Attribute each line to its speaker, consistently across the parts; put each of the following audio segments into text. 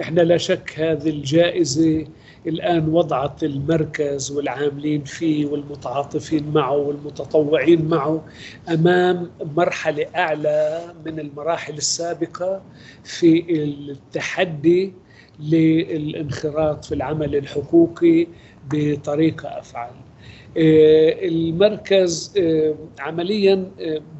Speaker 1: إحنا لا شك هذه الجائزة الآن وضعت المركز والعاملين فيه والمتعاطفين معه والمتطوعين معه أمام مرحلة أعلى من المراحل السابقة في التحدي للانخراط في العمل الحقوقي بطريقة أفعال المركز عمليا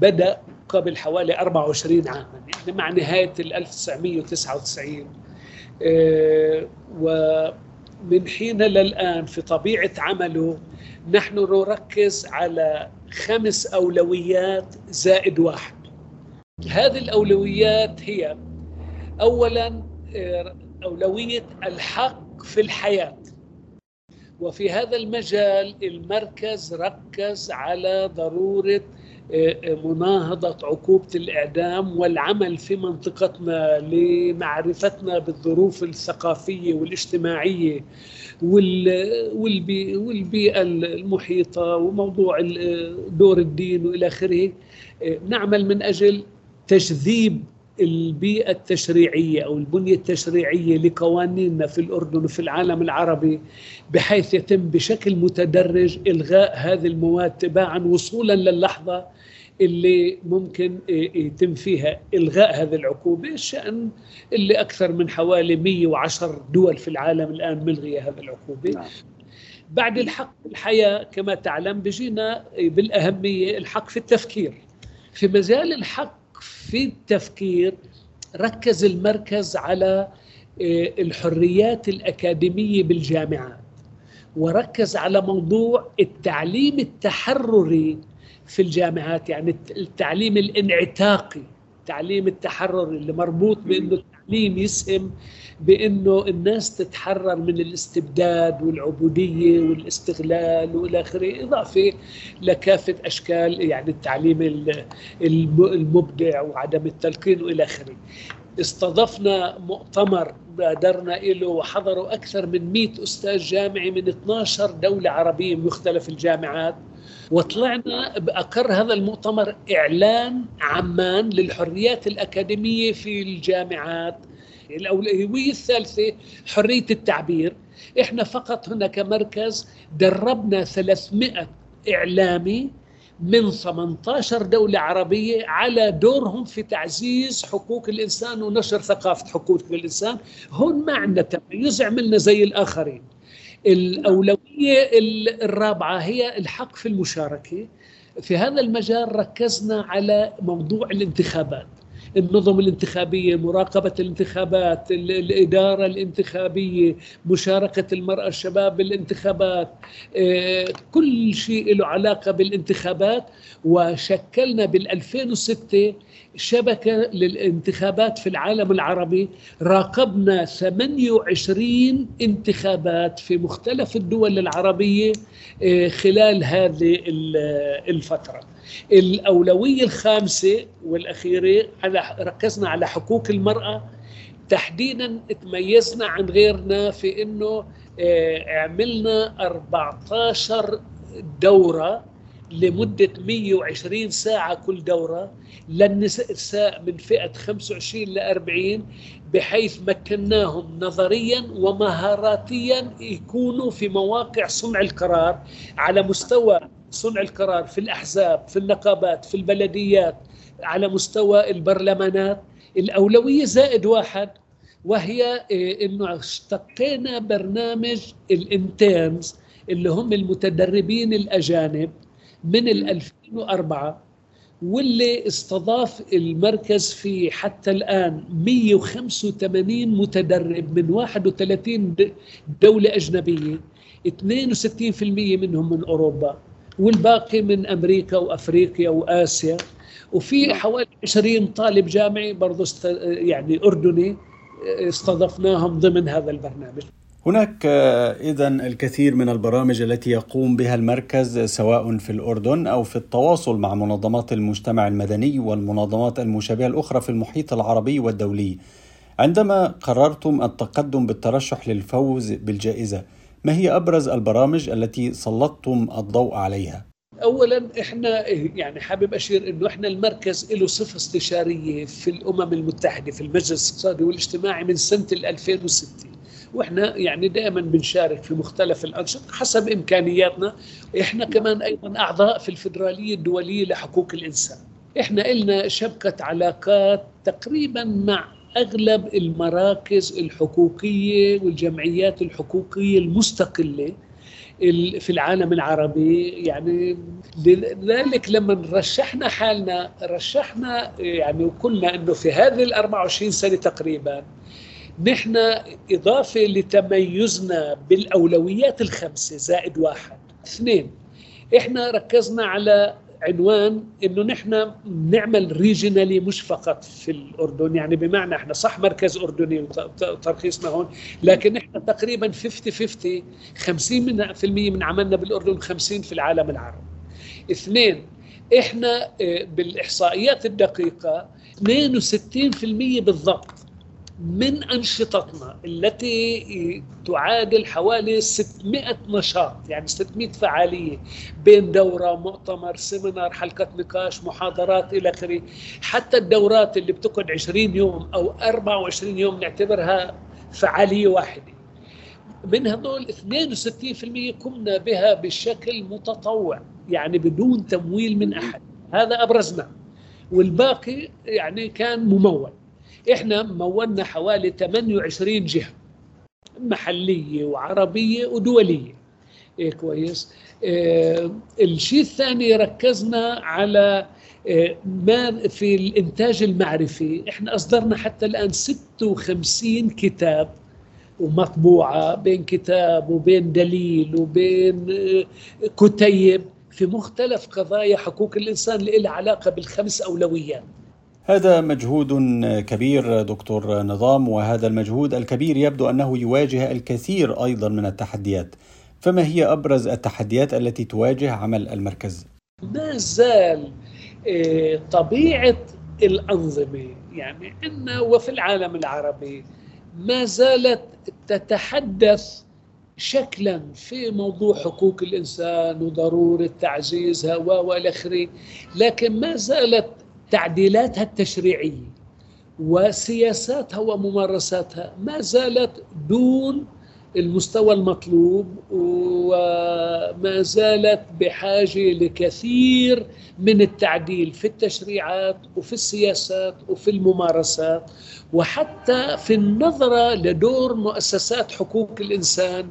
Speaker 1: بدأ قبل حوالي 24 عاما يعني مع نهاية 1999 ومن حين للآن في طبيعة عمله نحن نركز على خمس أولويات زائد واحد. هذه الأولويات هي أولا أولوية الحق في الحياة. وفي هذا المجال المركز ركز على ضرورة مناهضة عقوبة الإعدام والعمل في منطقتنا لمعرفتنا بالظروف الثقافية والاجتماعية والبيئة المحيطة وموضوع دور الدين وإلى آخره. نعمل من أجل تجذيب البيئة التشريعية أو البنية التشريعية لقوانيننا في الأردن وفي العالم العربي بحيث يتم بشكل متدرج إلغاء هذه المواد تباعا وصولا للحظة اللي ممكن يتم فيها إلغاء هذه العقوبة الشأن اللي أكثر من حوالي 110 دول في العالم الآن ملغية هذه العقوبة نعم. بعد الحق في الحياة كما تعلم بجينا بالأهمية الحق في التفكير في مجال الحق في التفكير ركز المركز على الحريات الأكاديمية بالجامعات وركز على موضوع التعليم التحرري في الجامعات يعني التعليم الانعتاقي التعليم التحرري اللي مربوط بإنه التعليم يسهم بإنه الناس تتحرر من الاستبداد والعبودية والاستغلال وإلى آخره إضافة لكافة أشكال يعني التعليم المبدع وعدم التلقين وإلى آخره. استضفنا مؤتمر بادرنا له وحضروا أكثر من 100 أستاذ جامعي من 12 دولة عربية من مختلف الجامعات. وطلعنا بأقر هذا المؤتمر إعلان عمان للحريات الأكاديمية في الجامعات. الأولوية الثالثة حرية التعبير. إحنا فقط هنا كمركز دربنا 300 إعلامي من 18 دولة عربية على دورهم في تعزيز حقوق الإنسان ونشر ثقافة حقوق الإنسان هون ما عندنا تميز عملنا زي الآخرين. الأولوية الرابعة هي الحق في المشاركة. في هذا المجال ركزنا على موضوع الانتخابات. النظم الانتخابية مراقبة الانتخابات الإدارة الانتخابية مشاركة المرأة الشباب بالانتخابات كل شيء له علاقة بالانتخابات. وشكلنا بال 2006 شبكة للانتخابات في العالم العربي راقبنا 28 انتخابات في مختلف الدول العربية خلال هذه الفترة. الأولوية الخامسة والأخيرة على ركزنا على حقوق المرأة. تحديدا تميزنا عن غيرنا في إنه عملنا 14 دورة لمدة 120 ساعة كل دورة. للنساء من فئة 25 ل 40 بحيث مكناهم نظريا ومهاراتيا يكونوا في مواقع صنع القرار على مستوى صنع القرار في الأحزاب في النقابات في البلديات على مستوى البرلمانات. الأولوية زائد واحد وهي إنه اشتقينا برنامج الانترنز اللي هم المتدربين الأجانب من ال 2004 واللي استضاف المركز في حتى الآن 185 متدرب من 31 دولة أجنبية. 62% منهم من أوروبا. والباقي من أمريكا وأفريقيا وآسيا. وفي حوالي 20 طالب جامعي برضه يعني أردني استضفناهم ضمن هذا البرنامج.
Speaker 2: هناك اذا الكثير من البرامج التي يقوم بها المركز سواء في الأردن أو في التواصل مع منظمات المجتمع المدني والمنظمات المشابهة الأخرى في المحيط العربي والدولي. عندما قررتم التقدم بالترشح للفوز بالجائزة، ما هي أبرز البرامج التي سلطتم الضوء عليها؟
Speaker 1: اولا إحنا يعني حابب أشير إنه إحنا المركز له صفة استشارية في الأمم المتحدة في المجلس الاقتصادي والاجتماعي من سنة 2006 وإحنا يعني دائما بنشارك في مختلف الأنشطة حسب إمكانياتنا. إحنا كمان أيضا أعضاء في الفدرالية الدولية لحقوق الإنسان. إحنا لنا شبكة علاقات تقريبا مع أغلب المراكز الحقوقية والجمعيات الحقوقية المستقلة في العالم العربي يعني لذلك لما رشحنا حالنا رشحنا يعني وقلنا إنه في هذه ال 24 سنة تقريبا نحن إضافة لتميزنا بالأولويات الخمسة زائد واحد. اثنين إحنا ركزنا على عنوان إنه نحن نعمل ريجنالي مش فقط في الأردن. يعني بمعنى إحنا صح مركز أردني وترخيصنا هون لكن إحنا تقريبا 50 50 50 من في المية من عملنا بالأردن 50 في العالم العربي. اثنين إحنا آه، بالإحصائيات الدقيقة 62% بالضبط من أنشطتنا التي تعادل حوالي 600 نشاط يعني 600 فعالية بين دورة مؤتمر سيمينار حلقة نقاش محاضرات إلى آخره. حتى الدورات اللي بتقعد 20 يوم أو 24 يوم نعتبرها فعالية واحدة. من هذول 62% قمنا بها بشكل متطوع يعني بدون تمويل من أحد. هذا أبرزنا والباقي يعني كان ممول. إحنا مولنا حوالي 28 جهة محلية وعربية ودولية. إيه كويس. آه الشيء الثاني ركزنا على آه ما في الإنتاج المعرفي. إحنا أصدرنا حتى الآن 56 كتاب ومطبوعة بين كتاب وبين دليل وبين آه كتيب في مختلف قضايا حقوق الإنسان اللي لها علاقة بالخمس أولويات.
Speaker 2: هذا مجهود كبير دكتور نظام وهذا المجهود الكبير يبدو أنه يواجه الكثير أيضا من التحديات. فما هي أبرز التحديات التي تواجه عمل المركز؟
Speaker 1: ما زال آه، طبيعة الأنظمة يعني عندنا وفي العالم العربي ما زالت تتحدث شكلا في موضوع حقوق الإنسان وضرورة تعزيزها والى اخره لكن ما زالت تعديلاتها التشريعية وسياساتها وممارساتها ما زالت دون المستوى المطلوب وما زالت بحاجة لكثير من التعديل في التشريعات وفي السياسات وفي الممارسات. وحتى في النظرة لدور مؤسسات حقوق الإنسان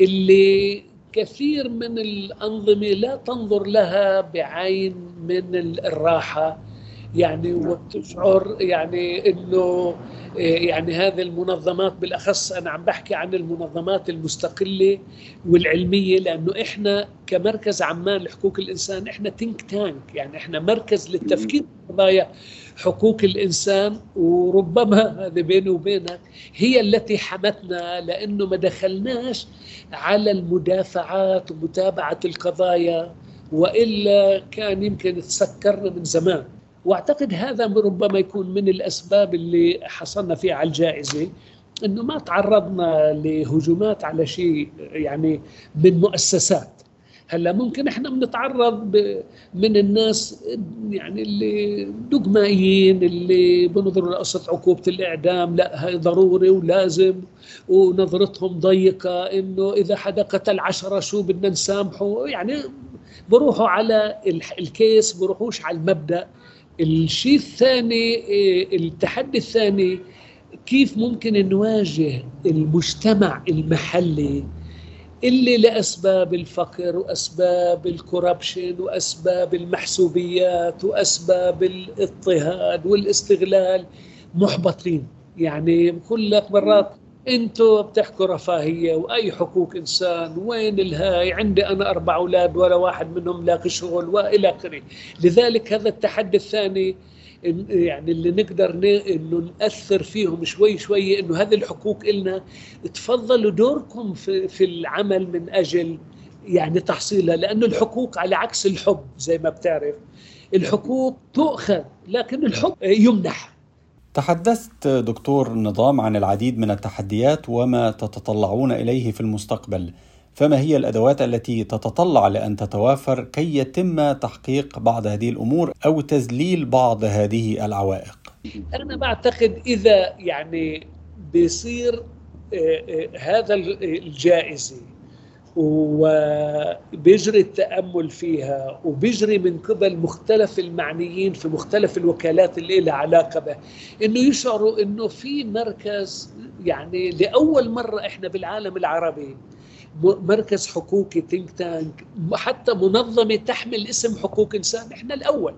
Speaker 1: اللي كثير من الأنظمة لا تنظر لها بعين من الراحة. يعني وتشعر يعني إنه يعني هذه المنظمات بالأخص أنا عم بحكي عن المنظمات المستقلة والعلمية لأنه إحنا كمركز عمان لحقوق الإنسان إحنا تينك تانك يعني إحنا مركز للتفكير في قضايا حقوق الإنسان وربما هذا بيني وبينك هي التي حمتنا لأنه ما دخلناش على المدافعات ومتابعة القضايا وإلا كان يمكن تسكرنا من زمان. واعتقد هذا ربما يكون من الأسباب اللي حصلنا فيها على الجائزة إنه ما تعرضنا لهجومات على شيء يعني من مؤسسات. هلأ ممكن إحنا بنتعرض من الناس يعني اللي دقمائيين اللي بنظروا لقصة عقوبة الإعدام لأ هي ضروري ولازم ونظرتهم ضيقة إنه إذا حدا قتل عشرة شو بدنا نسامحه؟ يعني بروحوا على الكيس بروحوش على المبدأ. الشيء الثاني آه، التحدي الثاني كيف ممكن نواجه المجتمع المحلي اللي لأسباب الفقر وأسباب الكوربشن وأسباب المحسوبيات وأسباب الاضطهاد والاستغلال؟ محبطين. يعني بقول لك مرات أنتوا بتحكوا رفاهية وأي حقوق إنسان وين الهاي؟ عندي أنا أربع أولاد ولا واحد منهم لاقي شغل وإلى آخره. لذلك هذا التحدي الثاني يعني اللي نقدر إنه نأثر فيهم شوي شوي إنه هذه الحقوق إلنا تفضلوا دوركم في, في العمل من أجل يعني تحصيلها لأنه الحقوق على عكس الحب زي ما بتعرف. الحقوق تؤخذ لكن الحب يمنح.
Speaker 2: تحدثت دكتور نظام عن العديد من التحديات وما تتطلعون إليه في المستقبل فما هي الأدوات التي تتطلع لأن تتوافر كي يتم تحقيق بعض هذه الأمور أو تذليل بعض هذه العوائق؟
Speaker 1: أنا بعتقد إذا يعني بيصير هذا الجائزة وبيجري التأمل فيها وبيجري من قبل مختلف المعنيين في مختلف الوكالات اللي لها علاقة به. إنه يشعروا إنه في مركز يعني لأول مرة إحنا بالعالم العربي مركز حقوقي تينك تانك حتى منظمة تحمل اسم حقوق إنسان إحنا الأول.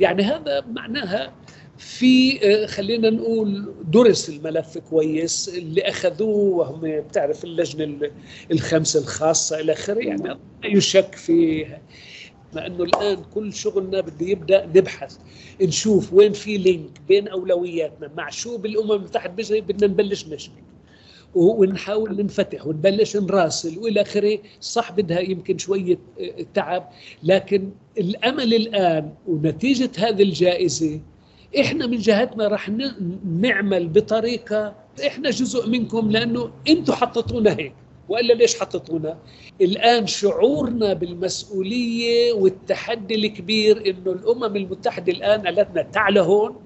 Speaker 1: يعني هذا معناها في خلينا نقول درس الملف كويس اللي أخذوه وهم بتعرف اللجنة الخمسة الخاصة إلى آخره يعني لا يشك في مع إنه الآن كل شغلنا بده يبدأ نبحث نشوف وين في لينك بين أولوياتنا. مع شو بالامم المتحده بدنا نبلش نشبك. ونحاول ننفتح ونبلش نراسل وإلى آخره. صح بدها يمكن شوية تعب لكن الأمل الآن ونتيجة هذه الجائزة إحنا من جهتنا رح نعمل بطريقة إحنا جزء منكم لأنه أنتم حطيتونا هيك وإلا ليش حطيتونا؟ الآن شعورنا بالمسؤولية والتحدي الكبير إنه الأمم المتحدة الآن قالت لنا تعالوا هون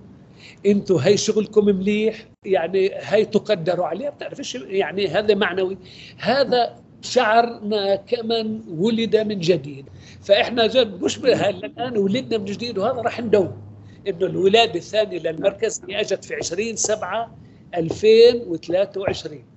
Speaker 1: أنتم هي شغلكم مليح يعني هي تقدروا عليه بتعرفش يعني هذا معنوي هذا شعرنا كمن ولد من جديد فإحنا جد مش الآن ولدنا من جديد وهذا راح ندوم انه الولادة الثانية للمركز هي إجت في 20 7 2023